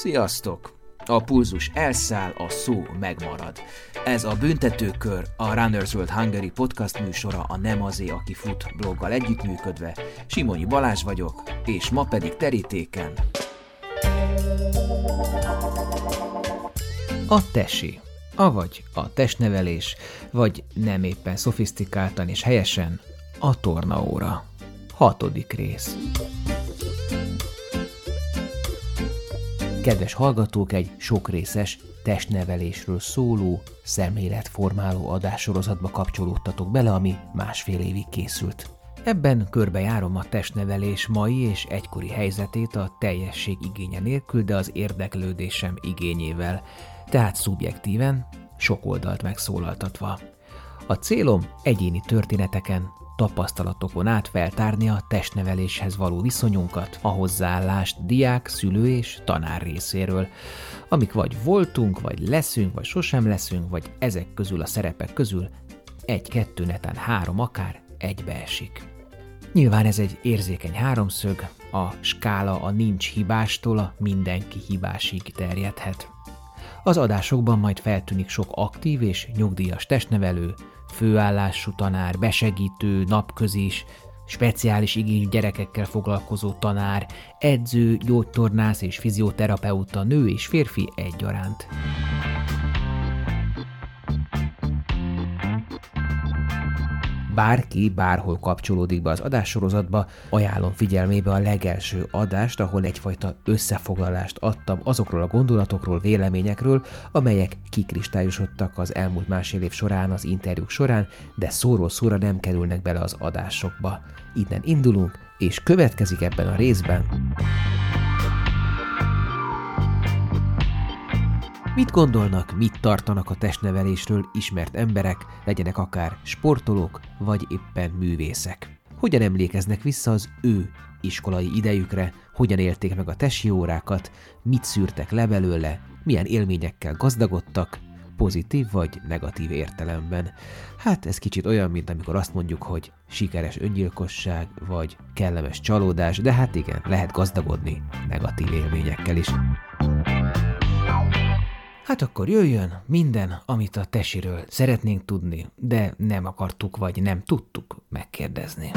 Sziasztok! A pulzus elszáll, a szó megmarad. Ez a Büntetőkör, a Runners World Hungary podcast műsora a Nem azé, aki fut bloggal együttműködve. Simonyi Balázs vagyok, és ma pedig terítéken. A tesi, avagy a testnevelés, vagy nem éppen szofisztikáltan és helyesen a tornaóra. Hatodik rész. Kedves hallgatók, egy sokrészes testnevelésről szóló, szemléletformáló adássorozatba kapcsolódtatok bele, ami másfél évig készült. Ebben körbejárom a testnevelés mai és egykori helyzetét a teljesség igénye nélkül, de az érdeklődésem igényével, tehát szubjektíven, sok oldalt megszólaltatva. A célom egyéni történeteken, tapasztalatokon át feltárni a testneveléshez való viszonyunkat, a hozzáállást diák, szülő és tanár részéről, amik vagy voltunk, vagy leszünk, vagy sosem leszünk, vagy ezek közül a szerepek közül egy-kettő, netán három akár egybeesik. Nyilván ez egy érzékeny háromszög, a skála a nincs hibástól a mindenki hibásig terjedhet. Az adásokban majd feltűnik sok aktív és nyugdíjas testnevelő, főállású tanár, besegítő, napközis, speciális igényű gyerekekkel foglalkozó tanár, edző, gyógytornász és fizioterapeuta, nő és férfi egyaránt. Bárki bárhol kapcsolódik be az adássorozatba, ajánlom figyelmébe a legelső adást, ahol egyfajta összefoglalást adtam azokról a gondolatokról, véleményekről, amelyek kikristályosodtak az elmúlt másfél év során, az interjúk során, de szóról szóra nem kerülnek bele az adásokba. Innen indulunk, és következik ebben a részben. Mit gondolnak, mit tartanak a testnevelésről ismert emberek, legyenek akár sportolók, vagy éppen művészek? Hogyan emlékeznek vissza az ő iskolai idejükre, hogyan élték meg a tesi órákat, mit szűrtek le belőle, milyen élményekkel gazdagodtak, pozitív vagy negatív értelemben. Hát ez kicsit olyan, mint amikor azt mondjuk, hogy sikeres öngyilkosság, vagy kellemes csalódás, de hát igen, lehet gazdagodni negatív élményekkel is. Hát akkor jöjjön minden, amit a tesiről szeretnénk tudni, de nem akartuk vagy nem tudtuk megkérdezni.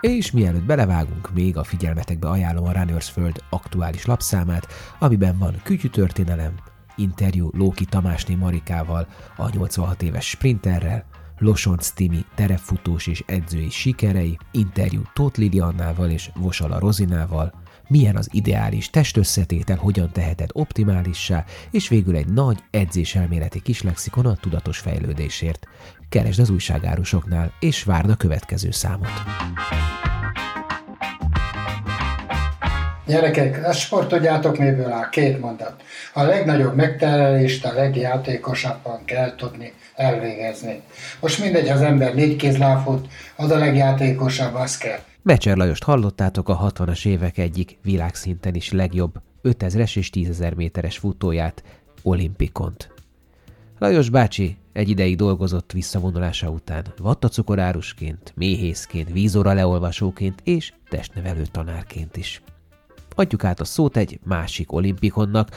És mielőtt belevágunk, még a figyelmetekbe ajánlom a Runners Föld aktuális lapszámát, amiben van kütyű történelem, interjú Lóki Tamásné Marikával, a 86 éves sprinterrel, Losonc Timi terepfutós és edzői sikerei, interjú Tóth Liliannával és Vosala Rozinával, milyen az ideális testösszetétel, hogyan teheted optimálissá, és végül egy nagy edzéselméleti kis lexikon a tudatos fejlődésért. Keresd az újságárusoknál, és várd a következő számot. Gyerekek, ezt sportodjátok miből áll? Két mondat. A legnagyobb megterelést a legjátékosabban kell tudni elvégezni. Most mindegy, ha az ember négy kézláfut, az a legjátékosabb, az kell. Mecser Lajost hallottátok a 60-as évek egyik világszinten is legjobb 5000-es és 10.000 méteres futóját, Olimpikont. Lajos bácsi egy ideig dolgozott visszavonulása után, vattacukorárusként, méhészként, vízóra leolvasóként és testnevelő tanárként is. Adjuk át a szót egy másik olimpikonnak,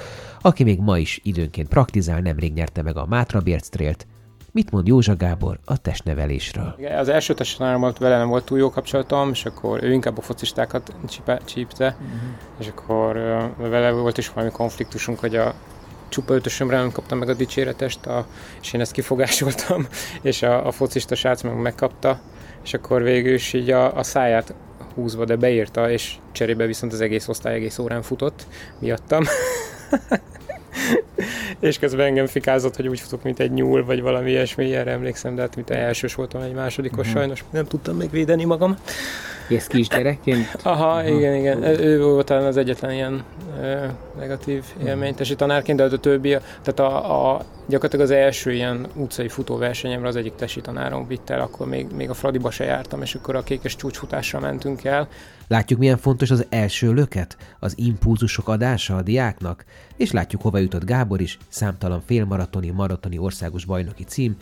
aki még ma is időnként praktizál, nemrég nyerte meg a Mátra Bérctrélt, Mit mond Józsa Gábor a testnevelésről? Az első testnevelőm vele nem volt túl jó kapcsolatom, és akkor ő inkább a focistákat csípte, uh-huh. és akkor vele volt is valami konfliktusunk, hogy a csupa ötösömre nem kaptam meg a dicséretest, a, és én ezt kifogásoltam, és a, a focista srác meg megkapta, és akkor végül is így a, a száját húzva, de beírta, és cserébe viszont az egész osztály egész órán futott miattam. és közben engem fikázott, hogy úgy futok, mint egy nyúl, vagy valami ilyesmi, erre emlékszem, de hát mint elsős voltam egy másodikos, uh-huh. sajnos nem tudtam megvédeni magam. És kisgyerekként? Aha, Aha, igen, igen. Ő volt talán az egyetlen ilyen ö, negatív élmény, tesi tanárként, de a többi, tehát a, a, gyakorlatilag az első ilyen utcai futóversenyemre az egyik tesi tanárom vitt el, akkor még, még a Fradiba se jártam, és akkor a kékes csúcsfutásra mentünk el. Látjuk, milyen fontos az első löket, az impulzusok adása a diáknak, és látjuk, hova jutott Gábor is, számtalan félmaratoni, maratoni országos bajnoki cím,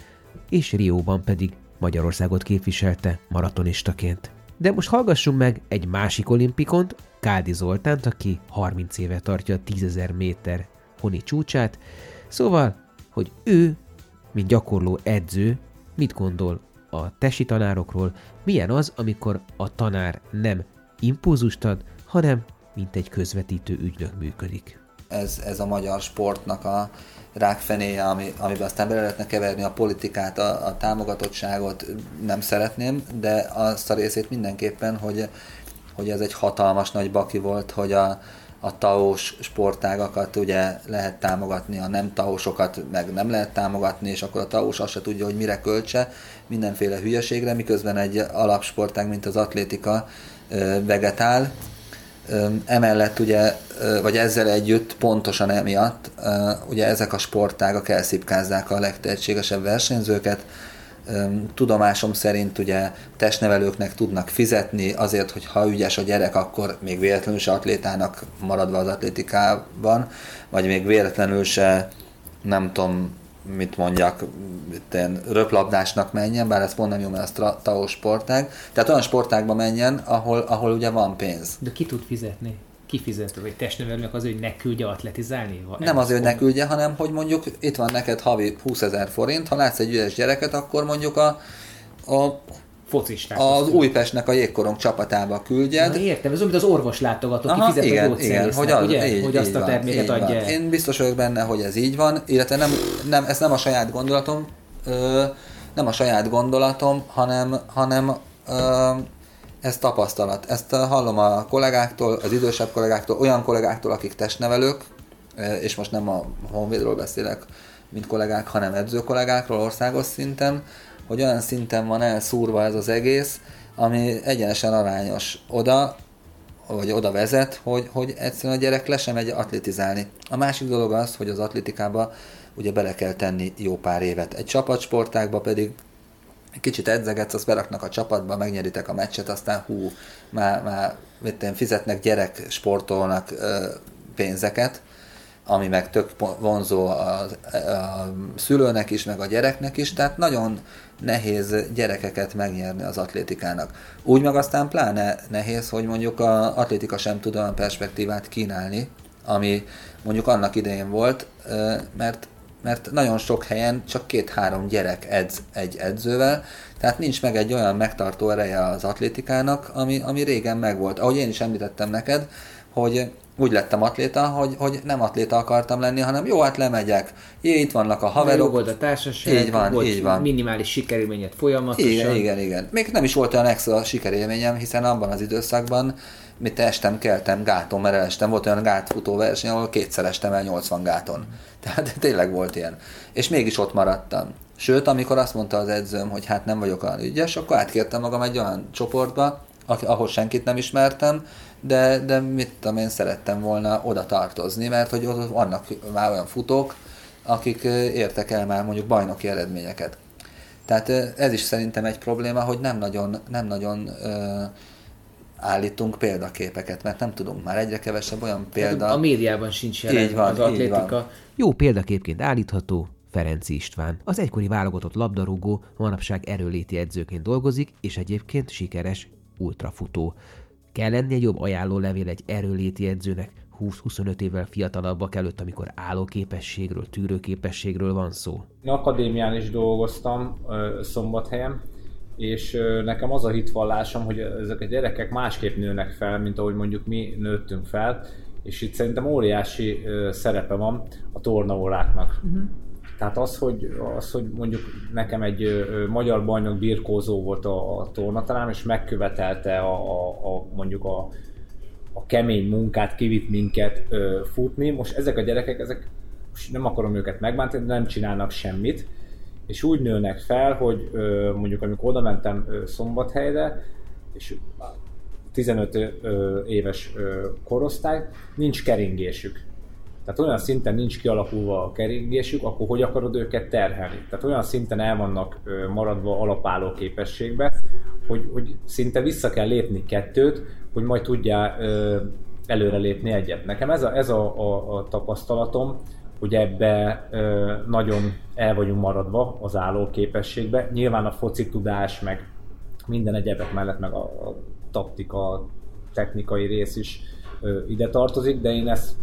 és Rióban pedig Magyarországot képviselte maratonistaként. De most hallgassunk meg egy másik olimpikont, Kádi Zoltánt, aki 30 éve tartja a 10.000 méter honi csúcsát. Szóval, hogy ő, mint gyakorló edző, mit gondol a tesi tanárokról, milyen az, amikor a tanár nem impulzust ad, hanem mint egy közvetítő ügynök működik. Ez, ez a magyar sportnak a rákfenéje, ami, amiben aztán bele lehetne keverni a politikát, a, a támogatottságot, nem szeretném, de azt a részét mindenképpen, hogy, hogy ez egy hatalmas nagy baki volt, hogy a, a taós sportágakat ugye lehet támogatni, a nem taósokat meg nem lehet támogatni, és akkor a taós azt se tudja, hogy mire költse, mindenféle hülyeségre, miközben egy alapsportág, mint az atlétika vegetál. Emellett ugye, vagy ezzel együtt pontosan emiatt, ugye ezek a sportágak elszipkázzák a legtehetségesebb versenyzőket, tudomásom szerint ugye testnevelőknek tudnak fizetni azért, hogy ha ügyes a gyerek, akkor még véletlenül se atlétának maradva az atlétikában, vagy még véletlenül se nem tudom, mit mondjak, ilyen röplabdásnak menjen, bár ez pont nem jó, mert ez TAO sportág. Tehát olyan sportágba menjen, ahol, ahol ugye van pénz. De ki tud fizetni? kifizető, vagy testnevelőnek az, hogy ne küldje atletizálni? Nem azért, hogy ne küldje, hanem hogy mondjuk itt van neked havi 20 ezer forint, ha látsz egy ügyes gyereket, akkor mondjuk a, a focisták. Az Újpestnek a jégkorong csapatába küldjed. Na, értem, ez olyan, mint az orvos látogató, Aha, fizet igen, a igen, hogy, az, ugye? Így, hogy azt így a terméket van, adja. Van. Én biztos vagyok benne, hogy ez így van, illetve nem, nem, ez nem a saját gondolatom, ö, nem a saját gondolatom, hanem, hanem ö, ez tapasztalat. Ezt hallom a kollégáktól, az idősebb kollégáktól, olyan kollégáktól, akik testnevelők, és most nem a honvédról beszélek, mint kollégák, hanem edző kollégákról országos szinten, hogy olyan szinten van elszúrva ez az egész, ami egyenesen arányos oda, vagy oda vezet, hogy, hogy egyszerűen a gyerek le sem megy atletizálni. A másik dolog az, hogy az atlétikába ugye bele kell tenni jó pár évet. Egy csapatsportákba pedig kicsit edzegetsz, azt beraknak a csapatba, megnyeritek a meccset, aztán hú, már, már mit fizetnek gyerek sportolnak ö, pénzeket, ami meg tök vonzó a, a szülőnek is, meg a gyereknek is, tehát nagyon nehéz gyerekeket megnyerni az atlétikának. Úgy meg aztán pláne nehéz, hogy mondjuk az atlétika sem tud olyan perspektívát kínálni, ami mondjuk annak idején volt, mert mert nagyon sok helyen csak két-három gyerek edz egy edzővel, tehát nincs meg egy olyan megtartó ereje az atlétikának, ami, ami régen megvolt. Ahogy én is említettem neked, hogy úgy lettem atléta, hogy, hogy nem atléta akartam lenni, hanem jó, hát lemegyek. Jé, itt vannak a haverok. Jó volt a társaság, így van, volt így van. minimális sikerélményed folyamatosan. Igen, igen, igen. Még nem is volt olyan extra sikerélményem, hiszen abban az időszakban mit estem, keltem gáton, mert elestem. Volt olyan gátfutó verseny, ahol kétszer estem el 80 gáton. Tehát tényleg volt ilyen. És mégis ott maradtam. Sőt, amikor azt mondta az edzőm, hogy hát nem vagyok olyan ügyes, akkor átkértem magam egy olyan csoportba, ahol senkit nem ismertem, de, de mit tudom én szerettem volna oda tartozni, mert hogy ott vannak már olyan futók, akik értek el már mondjuk bajnoki eredményeket. Tehát ez is szerintem egy probléma, hogy nem nagyon, nem nagyon ö, állítunk példaképeket, mert nem tudunk már egyre kevesebb olyan példa. A médiában sincs jelen így van, az atlétika. Van. Jó példaképként állítható Ferenc István. Az egykori válogatott labdarúgó manapság erőléti edzőként dolgozik, és egyébként sikeres ultrafutó. Kell lenni egy jobb ajánlólevél egy erőléti edzőnek 20-25 évvel fiatalabbak előtt, amikor állóképességről, tűrőképességről van szó? Akadémián is dolgoztam Szombathelyen, és nekem az a hitvallásom, hogy ezek a gyerekek másképp nőnek fel, mint ahogy mondjuk mi nőttünk fel, és itt szerintem óriási szerepe van a tornaóráknak. Uh-huh. Tehát az hogy, az, hogy mondjuk nekem egy ö, magyar bajnok birkózó volt a, a tornatalám, és megkövetelte a, a, a mondjuk a, a kemény munkát, kivitt minket ö, futni. Most ezek a gyerekek, ezek nem akarom őket megbántani, nem csinálnak semmit, és úgy nőnek fel, hogy ö, mondjuk amikor oda mentem ö, Szombathelyre, és 15 ö, éves korosztály, nincs keringésük tehát olyan szinten nincs kialakulva a keringésük, akkor hogy akarod őket terhelni? Tehát olyan szinten el vannak maradva alapálló képességbe, hogy, hogy szinte vissza kell lépni kettőt, hogy majd tudjál előre lépni egyet. Nekem ez a, ez a, a, a tapasztalatom, hogy ebbe ö, nagyon el vagyunk maradva az álló képességbe. Nyilván a foci tudás, meg minden egyebek mellett, meg a, a taktika, a technikai rész is ö, ide tartozik, de én ezt,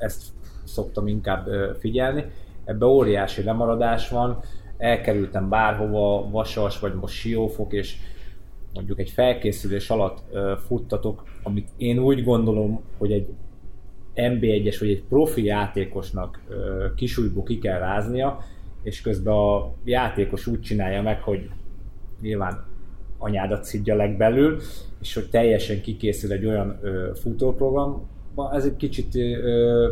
ezt szoktam inkább figyelni. Ebbe óriási lemaradás van, elkerültem bárhova, vasas vagy most siófok, és mondjuk egy felkészülés alatt futtatok, amit én úgy gondolom, hogy egy NB1-es vagy egy profi játékosnak kisújból ki kell ráznia, és közben a játékos úgy csinálja meg, hogy nyilván anyádat szidja legbelül, és hogy teljesen kikészül egy olyan ö, futóprogram, ez egy kicsit ö,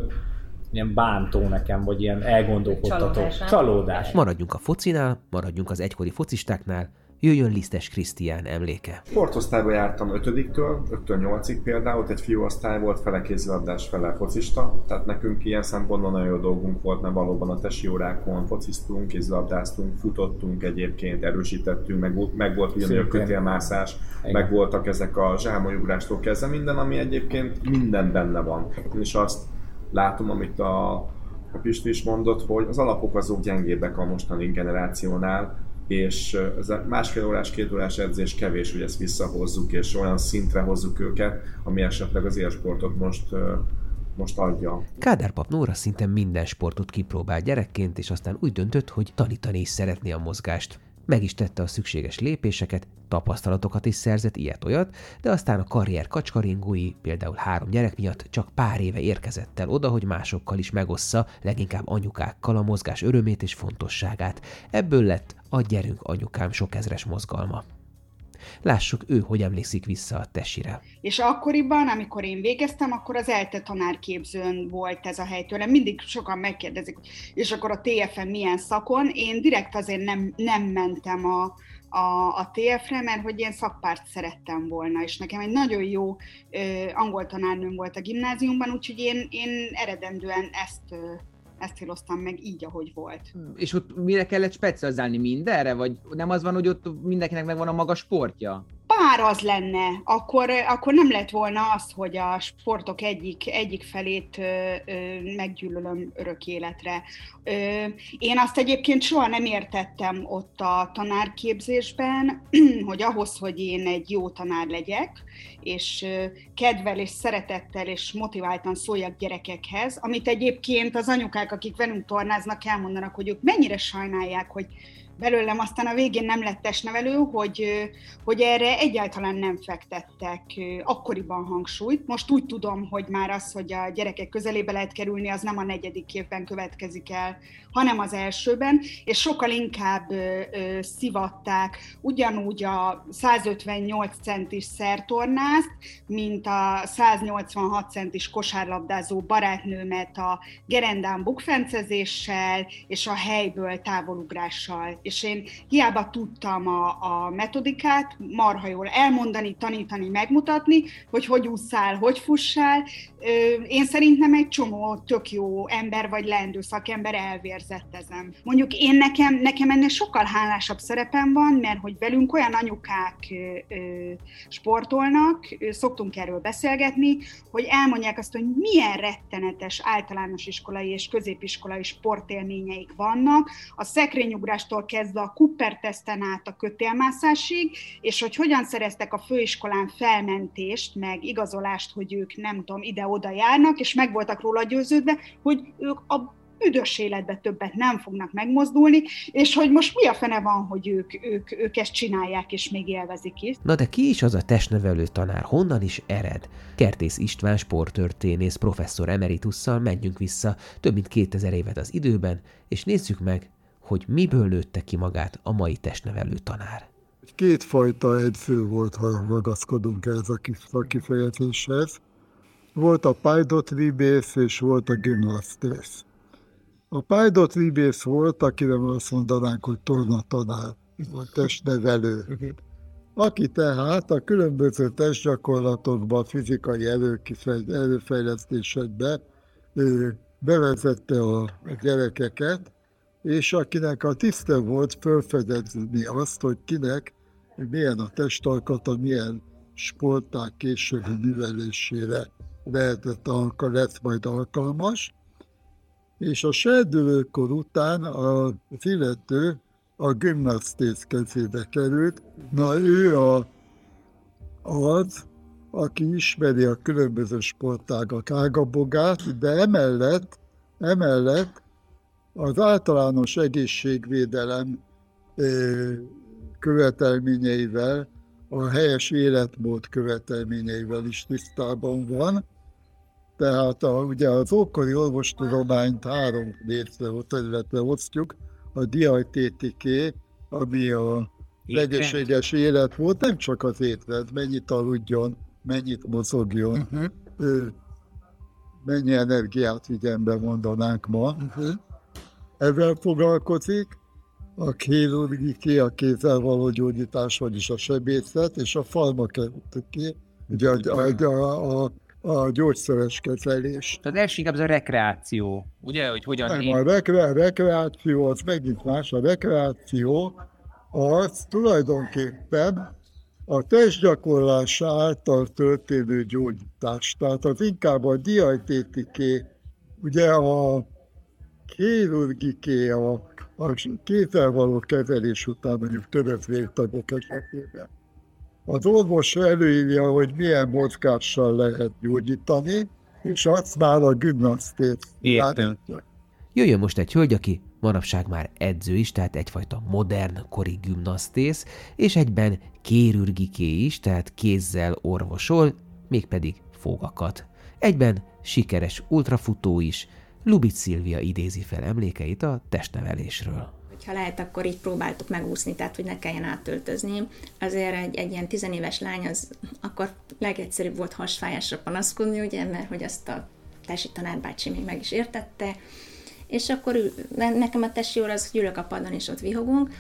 ilyen bántó nekem, vagy ilyen elgondolkodtató. Csalódás. Csalódás. Maradjunk a focinál, maradjunk az egykori focistáknál, jöjjön Lisztes Krisztián emléke. Sportosztályba jártam 5-től, 5-től 8-ig például, ott egy fiúosztály volt, fele kézilabdás, fele focista, tehát nekünk ilyen szempontból nagyon jó dolgunk volt, mert valóban a tesi órákon fociztunk, kézilabdáztunk, futottunk egyébként, erősítettünk, meg, meg volt ugyanúgy a kötélmászás, Igen. meg voltak ezek a zsámolyugrástól kezdve minden, ami egyébként minden benne van. Én is azt látom, amit a, a Pisti is mondott, hogy az alapok azok gyengébbek a mostani generációnál, és ez a másfél órás, két órás edzés kevés, hogy ezt visszahozzuk, és olyan szintre hozzuk őket, ami esetleg az élsportot most, most adja. Kádárpap Nóra szinte minden sportot kipróbált gyerekként, és aztán úgy döntött, hogy tanítani is szeretné a mozgást. Meg is tette a szükséges lépéseket, tapasztalatokat is szerzett ilyet-olyat, de aztán a karrier kacskaringói, például három gyerek miatt csak pár éve érkezett el oda, hogy másokkal is megossza, leginkább anyukákkal a mozgás örömét és fontosságát. Ebből lett a Gyerünk anyukám sok ezres mozgalma. Lássuk ő, hogy emlékszik vissza a tesire. És akkoriban, amikor én végeztem, akkor az ELTE tanárképzőn volt ez a hely tőlem. Mindig sokan megkérdezik, és akkor a TFM milyen szakon. Én direkt azért nem, nem mentem a, a, a TF-re, mert hogy én szakpárt szerettem volna, és nekem egy nagyon jó ö, angol tanárnőm volt a gimnáziumban, úgyhogy én, én eredendően ezt, ö, ezt céloztam meg így, ahogy volt. És ott mire kellett specializálni mindenre? Vagy nem az van, hogy ott mindenkinek megvan a maga sportja? Bár az lenne, akkor, akkor nem lett volna az, hogy a sportok egyik, egyik felét ö, ö, meggyűlölöm örök életre. Ö, én azt egyébként soha nem értettem ott a tanárképzésben, hogy ahhoz, hogy én egy jó tanár legyek, és kedvel és szeretettel és motiváltan szóljak gyerekekhez, amit egyébként az anyukák, akik velünk tornáznak, elmondanak, hogy ők mennyire sajnálják, hogy belőlem aztán a végén nem lett testnevelő, hogy, hogy erre egyáltalán nem fektettek akkoriban hangsúlyt. Most úgy tudom, hogy már az, hogy a gyerekek közelébe lehet kerülni, az nem a negyedik évben következik el, hanem az elsőben, és sokkal inkább ö, ö, szivatták ugyanúgy a 158 centis szertornázt, mint a 186 centis kosárlabdázó barátnőmet a gerendán bukfencezéssel és a helyből távolugrással. És én hiába tudtam a, a metodikát marha jól elmondani, tanítani, megmutatni, hogy hogy ússzál, hogy fussál. Én szerintem egy csomó tök jó ember vagy leendő szakember elvérzett ezen. Mondjuk én nekem, nekem ennél sokkal hálásabb szerepem van, mert hogy velünk olyan anyukák sportolnak, szoktunk erről beszélgetni, hogy elmondják azt, hogy milyen rettenetes általános iskolai és középiskolai sportélményeik vannak, a szekrényugrástól kezdve a Cooper teszten át a kötélmászásig, és hogy hogyan szereztek a főiskolán felmentést, meg igazolást, hogy ők nem tudom, ide-oda járnak, és meg voltak róla győződve, hogy ők a büdös életbe többet nem fognak megmozdulni, és hogy most mi a fene van, hogy ők, ők, ők ezt csinálják, és még élvezik is. Na de ki is az a testnevelő tanár, honnan is ered? Kertész István sporttörténész professzor emeritusszal menjünk vissza több mint 2000 évet az időben, és nézzük meg, hogy miből nőtte ki magát a mai testnevelő tanár. Kétfajta edző volt, ha ragaszkodunk ehhez a kis kifejezéshez. Volt a pályadotribész és volt a gimnasztész. A pályadotribész volt, akire azt mondanánk, hogy tornatanár, vagy testnevelő. Aki tehát a különböző testgyakorlatokban, fizikai ő bevezette a gyerekeket, és akinek a tiszte volt felfedezni azt, hogy kinek milyen a testalkata, milyen sporták későbbi művelésére lehetett alka, lett majd alkalmas, és a serdülőkor után az illető a gimnasztész kezébe került. Na ő a, az, aki ismeri a különböző sportágak ágabogát, de emellett, emellett az általános egészségvédelem követelményeivel, a helyes életmód követelményeivel is tisztában van. Tehát a, ugye az ókori orvostudományt három részre, illetve osztjuk, a diajtétiké, ami a egészséges élet volt, nem csak az étrend, mennyit aludjon, mennyit mozogjon, uh-huh. mennyi energiát vigyen mondanánk ma. Uh-huh. Ezzel foglalkozik a chirurgiké, a kézzel való gyógyítás, vagyis a sebészet, és a farmakeutiké, ugye a, a, a, a a gyógyszeres kezelés. Tehát első inkább az a rekreáció, ugye, hogy hogyan... Nem, én... a rekre, rekreáció az megint más. A rekreáció az tulajdonképpen a testgyakorlás által történő gyógyítás. Tehát az inkább a diajtétiké, ugye a chirurgiké, a, a kézzel való kezelés után mondjuk törött vértagok esetében. Az orvos előírja, hogy milyen mozgással lehet gyógyítani, és azt már a gimnasztét. Értem. Jöjjön most egy hölgy, aki manapság már edző is, tehát egyfajta modern kori gimnasztész, és egyben kérürgiké is, tehát kézzel orvosol, mégpedig fogakat. Egyben sikeres ultrafutó is, Lubit Szilvia idézi fel emlékeit a testnevelésről ha lehet, akkor így próbáltuk megúszni, tehát hogy ne kelljen átöltözni. Azért egy, egy ilyen tizenéves lány az akkor legegyszerűbb volt hasfájásra panaszkodni, ugye, mert hogy azt a tesi tanárbácsi még meg is értette, és akkor nekem a tesi óra az, hogy ülök a padon és ott vihogunk,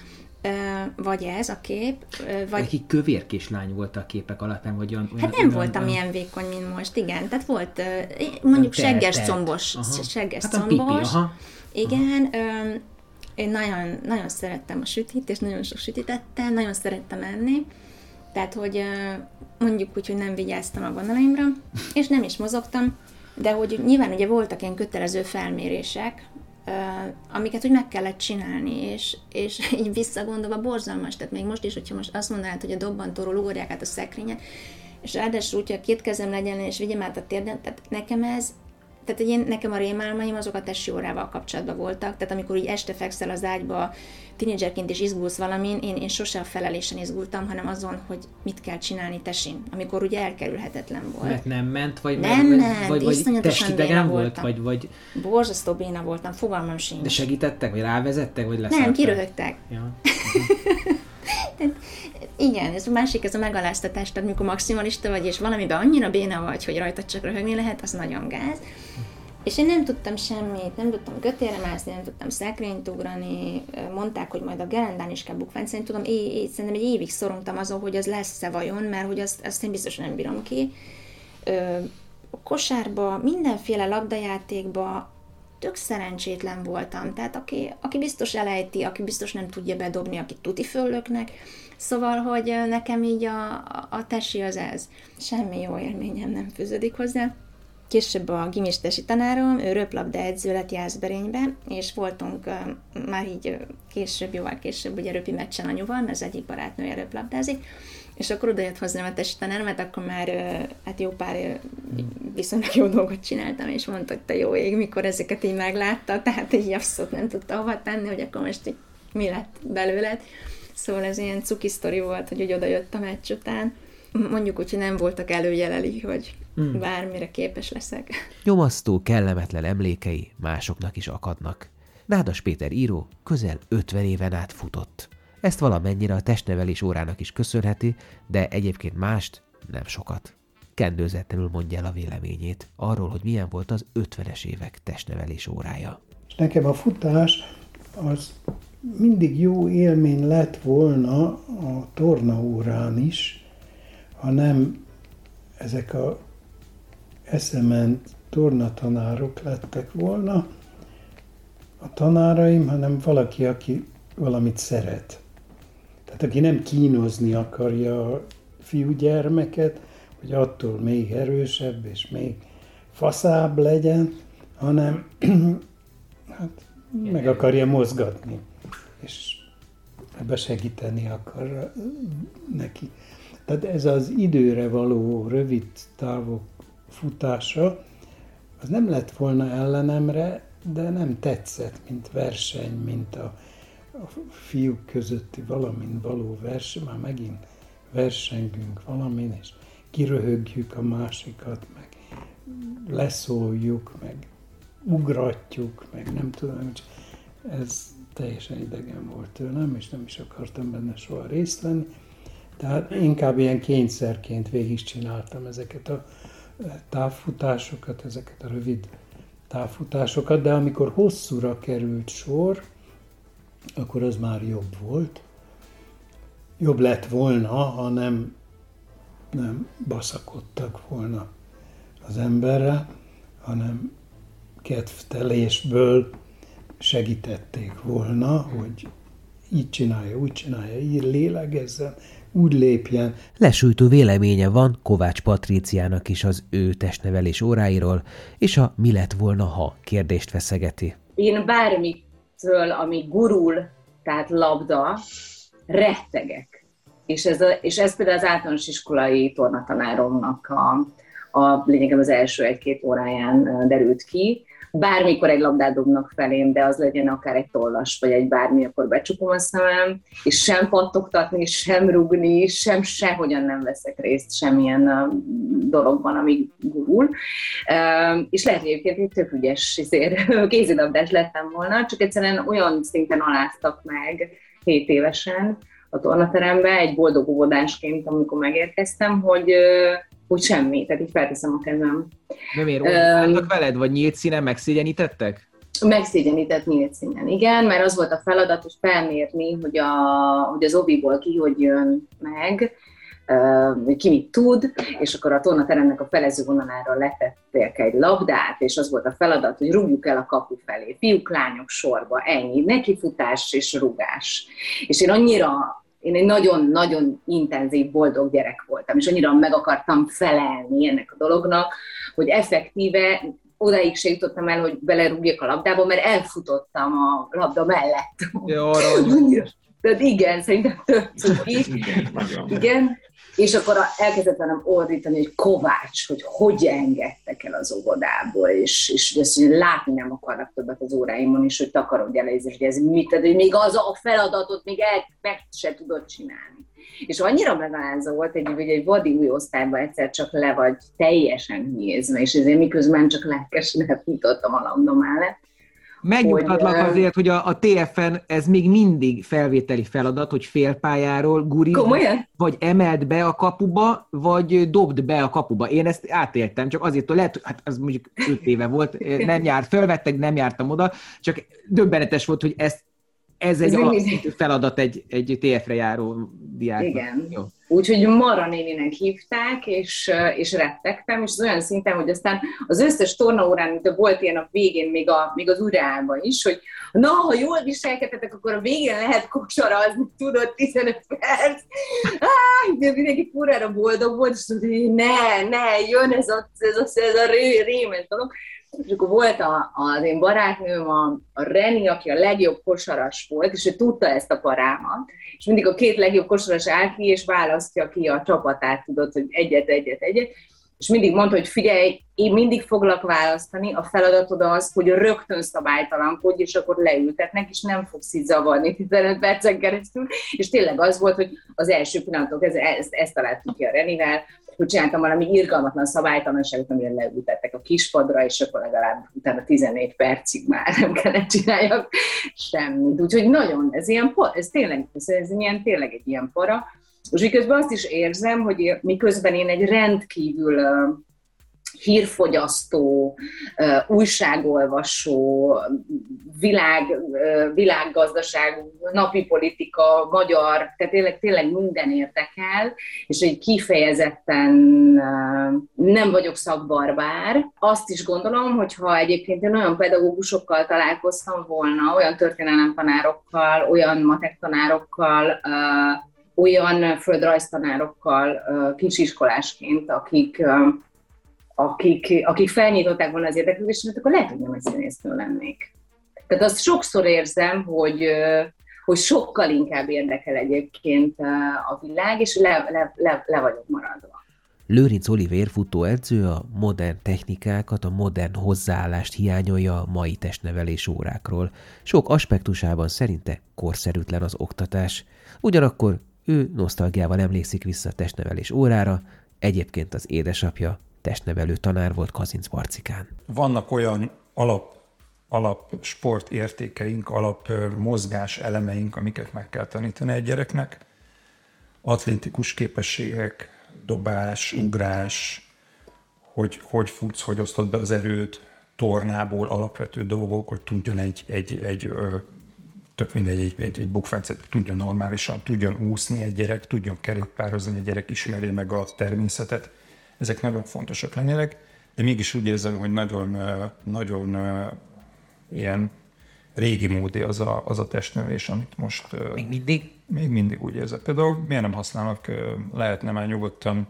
vagy ez a kép, vagy... Neki kövérkés lány volt a képek alapján, vagy olyan... Hát nem olyan, voltam olyan... ilyen vékony, mint most, igen. Tehát volt mondjuk segges combos, segges hát combos. Pipi, aha. Igen, aha. Én nagyon, nagyon szerettem a sütit, és nagyon sok sütit ettem, nagyon szerettem enni. Tehát, hogy mondjuk úgy, hogy nem vigyáztam a vonalaimra, és nem is mozogtam, de hogy nyilván ugye voltak ilyen kötelező felmérések, amiket úgy meg kellett csinálni, és, és így visszagondolva borzalmas, tehát még most is, hogyha most azt mondanád, hogy a dobbantóról ugorják át a szekrényen, és ráadásul úgy, hogy a két kezem legyen, és vigyem át a térden, tehát nekem ez, tehát én, nekem a rémálmaim azok a testi órával kapcsolatban voltak, tehát amikor így este fekszel az ágyba, tínédzserként is izgulsz valamin, én, én sose a felelésen izgultam, hanem azon, hogy mit kell csinálni tesin, amikor ugye elkerülhetetlen volt. Mert nem ment, vagy nem mert, ment, vagy, vagy testidegen volt, vagy, vagy... Borzasztó béna voltam, fogalmam sincs. De segítettek, vagy rávezettek, vagy leszálltak? Nem, kiröhögtek. Ja. igen, ez a másik, ez a megaláztatás, tehát amikor maximalista vagy, és valamiben annyira béna vagy, hogy rajta csak röhögni lehet, az nagyon gáz. És én nem tudtam semmit, nem tudtam kötélre mászni, nem tudtam szekrényt ugrani, mondták, hogy majd a gerendán is kell bukfánc, én tudom, é, é, szerintem egy évig szorongtam azon, hogy az lesz-e vajon, mert hogy azt, azt én biztos nem bírom ki. Ö, kosárba, mindenféle labdajátékba tök szerencsétlen voltam. Tehát aki, aki biztos elejti, aki biztos nem tudja bedobni, aki tuti föllöknek. Szóval, hogy nekem így a, a tesi az ez. Semmi jó élményem nem fűződik hozzá később a gimistesi tanárom, ő röplabda edző lett Jászberénybe, és voltunk már így később, jóval később, ugye röpi meccsen anyuval, mert az egyik barátnője röplabdázik, és akkor oda jött hozzám a tesi tanár, mert akkor már hát jó pár viszonylag jó dolgot csináltam, és mondta, hogy te jó ég, mikor ezeket így meglátta, tehát így abszolút nem tudta hova tenni, hogy akkor most így mi lett belőled. Szóval ez ilyen cuki sztori volt, hogy úgy oda jött a meccs után. Mondjuk úgy, hogy nem voltak előjeleli, hogy hmm. bármire képes leszek. Nyomasztó, kellemetlen emlékei másoknak is akadnak. Nádas Péter író közel 50 éven át futott. Ezt valamennyire a testnevelés órának is köszönheti, de egyébként mást nem sokat. Kendőzetlenül mondja el a véleményét arról, hogy milyen volt az 50-es évek testnevelés órája. Nekem a futás az mindig jó élmény lett volna a tornaórán is, ha nem ezek a eszement tornatanárok lettek volna a tanáraim, hanem valaki, aki valamit szeret. Tehát aki nem kínozni akarja a fiúgyermeket, hogy attól még erősebb és még faszább legyen, hanem hát, meg akarja mozgatni. Ebbe segíteni akar neki. Tehát ez az időre való rövid távok futása, az nem lett volna ellenemre, de nem tetszett, mint verseny, mint a, a fiúk közötti valamin való verseny, már megint versengünk valamin, és kiröhögjük a másikat, meg leszóljuk, meg ugratjuk, meg nem tudom, ez teljesen idegen volt tőlem, és nem is akartam benne soha részt venni. Tehát inkább ilyen kényszerként végigcsináltam ezeket a távfutásokat, ezeket a rövid távfutásokat, de amikor hosszúra került sor, akkor az már jobb volt. Jobb lett volna, ha nem, nem baszakodtak volna az emberre, hanem kedvtelésből segítették volna, hogy így csinálja, úgy csinálja, így lélegezzen, úgy lépjen. Lesújtó véleménye van Kovács Patríciának is az ő testnevelés óráiról, és a mi lett volna, ha kérdést feszegeti. Én bármitől, ami gurul, tehát labda, rettegek. És ez, a, és ez például az általános iskolai tornatanáromnak a, a lényegem az első egy-két óráján derült ki, bármikor egy labdát dobnak felém, de az legyen akár egy tollas, vagy egy bármi, akkor becsukom a szemem, és sem pattogtatni, sem rugni, sem sehogyan nem veszek részt semmilyen dologban, ami gurul. És lehet, hogy egyébként egy tök ügyes kézilabdás lettem volna, csak egyszerűen olyan szinten aláztak meg 7 évesen a tornaterembe, egy boldog óvodásként, amikor megérkeztem, hogy úgy semmi, tehát így felteszem a kezem. Nem ér, um, veled, vagy nyílt színen megszégyenítettek? Megszégyenített nyílt színen, igen, mert az volt a feladat, hogy felmérni, hogy, a, hogy az obiból ki hogy jön meg, ki mit tud, és akkor a tornateremnek a felező vonalára letették egy labdát, és az volt a feladat, hogy rúgjuk el a kapu felé, fiúk, lányok sorba, ennyi, nekifutás és rugás. És én annyira én egy nagyon-nagyon intenzív, boldog gyerek voltam, és annyira meg akartam felelni ennek a dolognak, hogy effektíve odaig se jutottam el, hogy belerúgjak a labdába, mert elfutottam a labda mellett. Jó, Tehát igen, szerintem több cuki. Igen, és akkor elkezdett velem ordítani, hogy Kovács, hogy hogy engedtek el az óvodából, és, és ezt hogy látni nem akarnak többet az óráimon, és hogy takarodj el, és hogy ez mit, tehát, hogy még az a feladatot még el, meg se tudod csinálni. És annyira megalázó volt, egy, hogy egy vadi új osztályban egyszer csak le vagy teljesen nézve, és ezért miközben csak lelkesen futottam a labda mellett, Megnyugtatlak hogy, azért, hogy a, a TFN ez még mindig felvételi feladat, hogy félpályáról guri, vagy emelt be a kapuba, vagy dobd be a kapuba. Én ezt átéltem, csak azért, hogy lehet, hát az mondjuk öt éve volt, nem járt, felvettek, nem jártam oda, csak döbbenetes volt, hogy ezt ez egy alapszintű feladat egy, egy TF-re járó diáknak. Igen. Jó. Úgyhogy Mara néninek hívták, és, és rettegtem, és az olyan szinten, hogy aztán az összes tornaórán, mint volt ilyen a végén, még, a, még az urában is, hogy na, ha jól viselkedtetek, akkor a végén lehet kosarazni, tudod, 15 perc. Áh, mindenki furára boldog volt, és tudod, hogy ne, ne, jön ez a, ez a, ez a ré, rémes dolog. És akkor volt a, az én barátnőm, a, a Reni, aki a legjobb kosaras volt, és ő tudta ezt a parámat, és mindig a két legjobb kosaras áll ki, és választja ki a csapatát, tudod, hogy egyet, egyet, egyet, és mindig mondta, hogy figyelj, én mindig foglak választani, a feladatod az, hogy rögtön szabálytalankodj, és akkor leültetnek, és nem fogsz így zavarni 15 percen keresztül, és tényleg az volt, hogy az első pillanatok, ezt, ezt, ezt találtuk ki a Renivel, hogy csináltam valami irgalmatlan szabálytalanságot, amire leültettek a kispadra, és akkor legalább utána 14 percig már nem kellett csináljak semmit. Úgyhogy nagyon, ez ilyen, ez tényleg, ez, ez ilyen, tényleg egy ilyen para. És miközben azt is érzem, hogy miközben én egy rendkívül hírfogyasztó, újságolvasó, világ, világgazdaság, napi politika, magyar, tehát tényleg, tényleg minden érdekel, és egy kifejezetten nem vagyok szakbarbár. Azt is gondolom, hogy ha egyébként én olyan pedagógusokkal találkoztam volna, olyan történelemtanárokkal, olyan matek tanárokkal, olyan földrajztanárokkal kisiskolásként, akik akik, akik felnyitották volna az érdeklődésemet, akkor lehet, hogy nem egy színésznő lennék. Tehát azt sokszor érzem, hogy, hogy sokkal inkább érdekel egyébként a világ, és le, le, le, le vagyok maradva. Lőrinc Olivér futóedző a modern technikákat, a modern hozzáállást hiányolja a mai testnevelés órákról. Sok aspektusában szerinte korszerűtlen az oktatás. Ugyanakkor ő nosztalgiával emlékszik vissza a testnevelés órára, egyébként az édesapja testnevelő tanár volt Kazinc Barcikán. Vannak olyan alap alap sportértékeink, alap mozgás elemeink, amiket meg kell tanítani egy gyereknek. Atlétikus képességek, dobás, ugrás, hogy hogy futsz, hogy osztod be az erőt, tornából alapvető dolgok, hogy tudjon egy, egy, egy tök mindegy, egy, egy, egy bukfencet tudjon normálisan, tudjon úszni egy gyerek, tudjon kerékpározni egy gyerek, ismerje meg a természetet. Ezek nagyon fontosak lennének, de mégis úgy érzem, hogy nagyon, nagyon ilyen régi módi az a, az a testnövés, amit most... Még mindig? Még mindig úgy érzek. Például miért nem használnak, lehetne már nyugodtan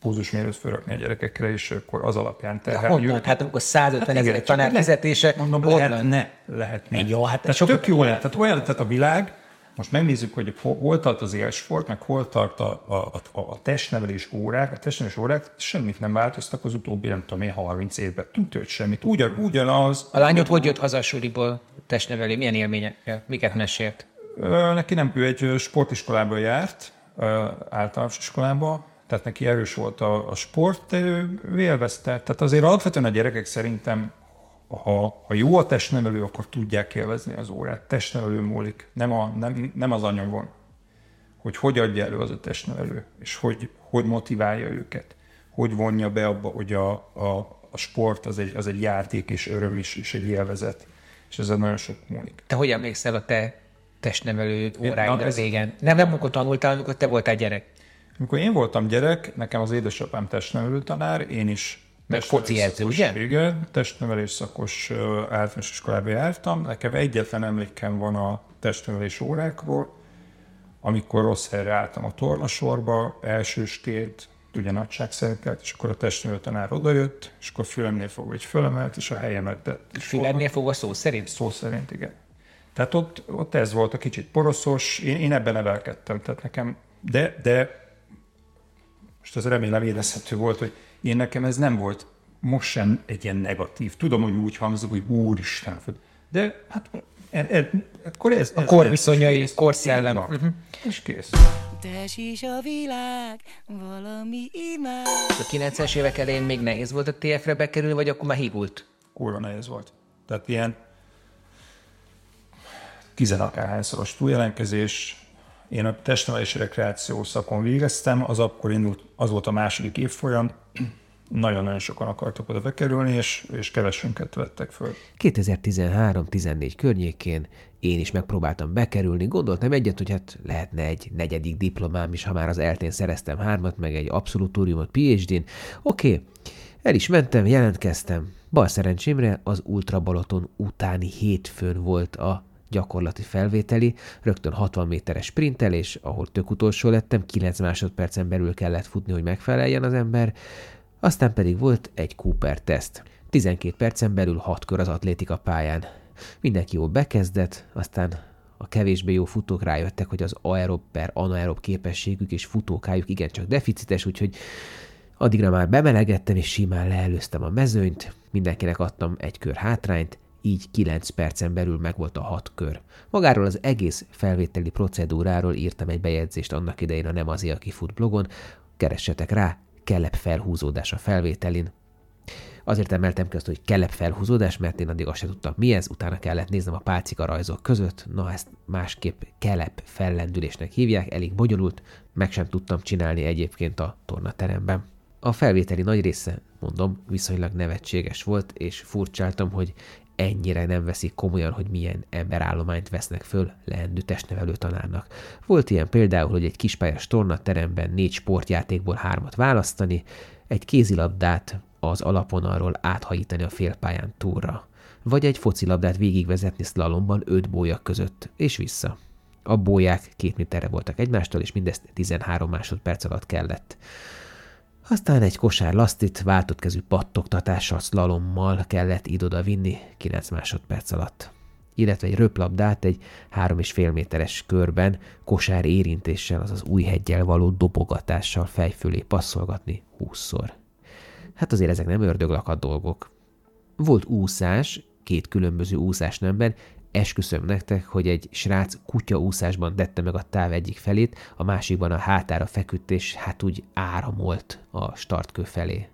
púzusmérőt fölrakni a gyerekekre, és akkor az alapján terheljük. Honnan? Hát amikor 150 ezer tanár fizetése, mondom, lehetne, lehetne. Jó, hát tehát tök jó lehet. Tehát olyan, tehát a világ, most megnézzük, hogy hol tart az élsport, meg hol tart a, a, a, a testnevelés órák. A testnevelés órák semmit nem változtak az utóbbi, nem tudom én, 30 évben. Tűnt semmit. Ugyan, ugyanaz. A lányod hogy jött haza a suliból testnevelé? Milyen élményekkel? Miket mesélt? Neki nem, ő egy sportiskolába járt, általános iskolába, tehát neki erős volt a, a sport, de ő élvezte. Tehát azért alapvetően a gyerekek szerintem ha, ha jó a testnevelő, akkor tudják élvezni az órát. Testnevelő múlik, nem, a, nem, nem az anyagon. Hogy hogy adja elő az a testnevelő, és hogy, hogy motiválja őket. Hogy vonja be abba, hogy a, a, a sport az egy, az egy játék és öröm is, és egy élvezet. És ez nagyon sok múlik. Te hogy emlékszel a te testnevelő óráidra ez... régen? Nem, nem amikor tanultál, amikor te voltál gyerek. Amikor én voltam gyerek, nekem az édesapám testnevelő tanár, én is meg foci edző, ugye? Igen, testnevelés szakos általános iskolába jártam. Nekem egyetlen emlékem van a testnevelés órákról, amikor rossz helyre álltam a tornasorba, elsősként, ugye nagyságszerkelt, és akkor a testnevelő tanár odajött, és akkor fülemnél fogva egy fölemelt, és a helyemet tett. Fülemnél fogva szó szerint? Szó szerint, igen. Tehát ott, ott ez volt a kicsit poroszos, én, én ebben nevelkedtem, tehát nekem, de, de most ez remélem érezhető volt, hogy én nekem ez nem volt most sem egy ilyen negatív. Tudom, hogy úgy hangzik, hogy úristen, de hát er, er, akkor ez, ez... A kor viszonyai, korszellem. Uh-huh. És kész. is a világ, valami imád. A 90-es évek elején még nehéz volt a TF-re bekerülni, vagy akkor már hívult? Kurva nehéz volt. Tehát ilyen tizenakárhányszoros túljelentkezés, én a testnevelési rekreáció szakon végeztem, az akkor indult, az volt a második évfolyam, nagyon-nagyon sokan akartak oda bekerülni, és, és kevesünket vettek föl. 2013-14 környékén én is megpróbáltam bekerülni, gondoltam egyet, hogy hát lehetne egy negyedik diplomám is, ha már az eltén szereztem hármat, meg egy abszolútúriumot PhD-n. Oké, okay, el is mentem, jelentkeztem. Bal szerencsémre az Ultra Balaton utáni hétfőn volt a gyakorlati felvételi, rögtön 60 méteres sprintelés, ahol tök utolsó lettem, 9 másodpercen belül kellett futni, hogy megfeleljen az ember, aztán pedig volt egy Cooper teszt. 12 percen belül 6 kör az atlétika pályán. Mindenki jól bekezdett, aztán a kevésbé jó futók rájöttek, hogy az aerob per anaerob képességük és futókájuk igencsak deficites, úgyhogy addigra már bemelegettem és simán leelőztem a mezőnyt, mindenkinek adtam egy kör hátrányt, így 9 percen belül megvolt a hat kör. Magáról az egész felvételi procedúráról írtam egy bejegyzést annak idején a Nem azért, aki fut blogon, keressetek rá, kelep felhúzódás a felvételin. Azért emeltem ki azt, hogy kelep felhúzódás, mert én addig azt sem tudtam, mi ez, utána kellett néznem a pálcika rajzok között, na ezt másképp kelep fellendülésnek hívják, elég bonyolult, meg sem tudtam csinálni egyébként a tornateremben. A felvételi nagy része, mondom, viszonylag nevetséges volt, és furcsáltam, hogy ennyire nem veszik komolyan, hogy milyen emberállományt vesznek föl leendő testnevelő tanárnak. Volt ilyen például, hogy egy kispályás tornateremben négy sportjátékból hármat választani, egy kézilabdát az alapvonalról áthajítani a félpályán túlra, vagy egy focilabdát végigvezetni szlalomban öt bólyak között, és vissza. A bóják két méterre voltak egymástól, és mindezt 13 másodperc alatt kellett. Aztán egy kosár lasztit váltott kezű pattogtatással, szlalommal kellett így oda vinni 9 másodperc alatt. illetve egy röplabdát egy 3,5 méteres körben kosár érintéssel, azaz új hegyel való dobogatással fejfölé passzolgatni 20-szor. Hát azért ezek nem ördöglakat dolgok. Volt úszás, két különböző úszás nemben, esküszöm nektek, hogy egy srác kutya úszásban tette meg a táv egyik felét, a másikban a hátára feküdt, és hát úgy áramolt a startkő felé.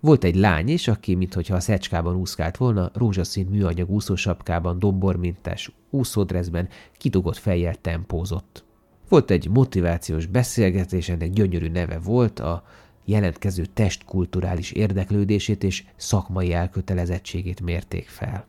Volt egy lány is, aki, mintha a szecskában úszkált volna, rózsaszín műanyag úszósapkában, dombormintás úszódrezben, kidugott fejjel tempózott. Volt egy motivációs beszélgetés, ennek gyönyörű neve volt, a jelentkező testkulturális érdeklődését és szakmai elkötelezettségét mérték fel.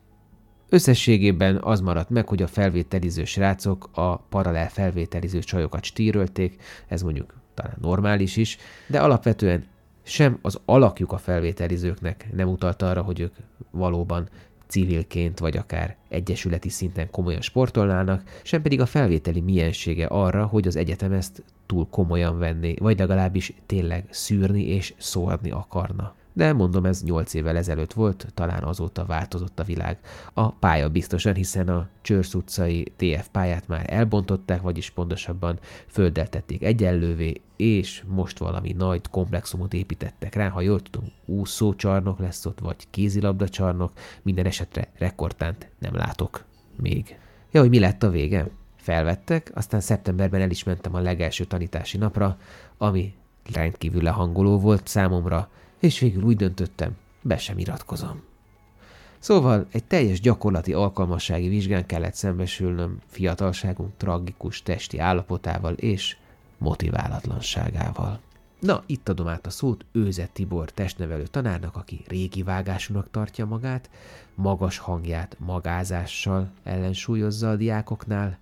Összességében az maradt meg, hogy a felvételiző srácok a paralel felvételiző csajokat stírölték, ez mondjuk talán normális is, de alapvetően sem az alakjuk a felvételizőknek nem utalta arra, hogy ők valóban civilként vagy akár egyesületi szinten komolyan sportolnának, sem pedig a felvételi miensége arra, hogy az egyetem ezt túl komolyan venné, vagy legalábbis tényleg szűrni és szórni akarna de mondom, ez 8 évvel ezelőtt volt, talán azóta változott a világ. A pálya biztosan, hiszen a Csörsz utcai TF pályát már elbontották, vagyis pontosabban földeltették egyenlővé, és most valami nagy komplexumot építettek rá, ha jól tudom, úszócsarnok lesz ott, vagy kézilabdacsarnok, minden esetre rekordtánt nem látok még. Ja, hogy mi lett a vége? Felvettek, aztán szeptemberben el is mentem a legelső tanítási napra, ami rendkívül lehangoló volt számomra, és végül úgy döntöttem, be sem iratkozom. Szóval egy teljes gyakorlati alkalmassági vizsgán kellett szembesülnöm fiatalságunk tragikus testi állapotával és motiválatlanságával. Na, itt adom át a szót Őze Tibor testnevelő tanárnak, aki régi vágásúnak tartja magát, magas hangját magázással ellensúlyozza a diákoknál,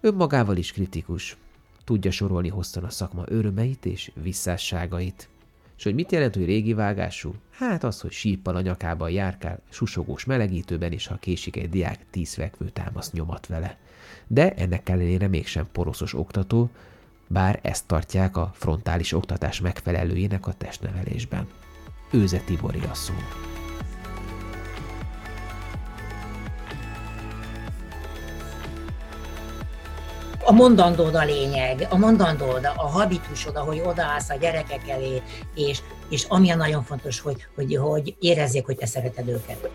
önmagával is kritikus, tudja sorolni hosszan a szakma örömeit és visszásságait. És hogy mit jelent, hogy régi vágású? Hát az, hogy síppal a nyakában járkál, susogós melegítőben, és ha késik egy diák, tíz fekvő támaszt nyomat vele. De ennek ellenére mégsem poroszos oktató, bár ezt tartják a frontális oktatás megfelelőjének a testnevelésben. Őze Tibori a szó. A mondandód a lényeg, a mondandód, a habitusod, ahogy odaállsz a gyerekek elé, és, és ami a nagyon fontos, hogy, hogy, hogy érezzék, hogy te szereted őket.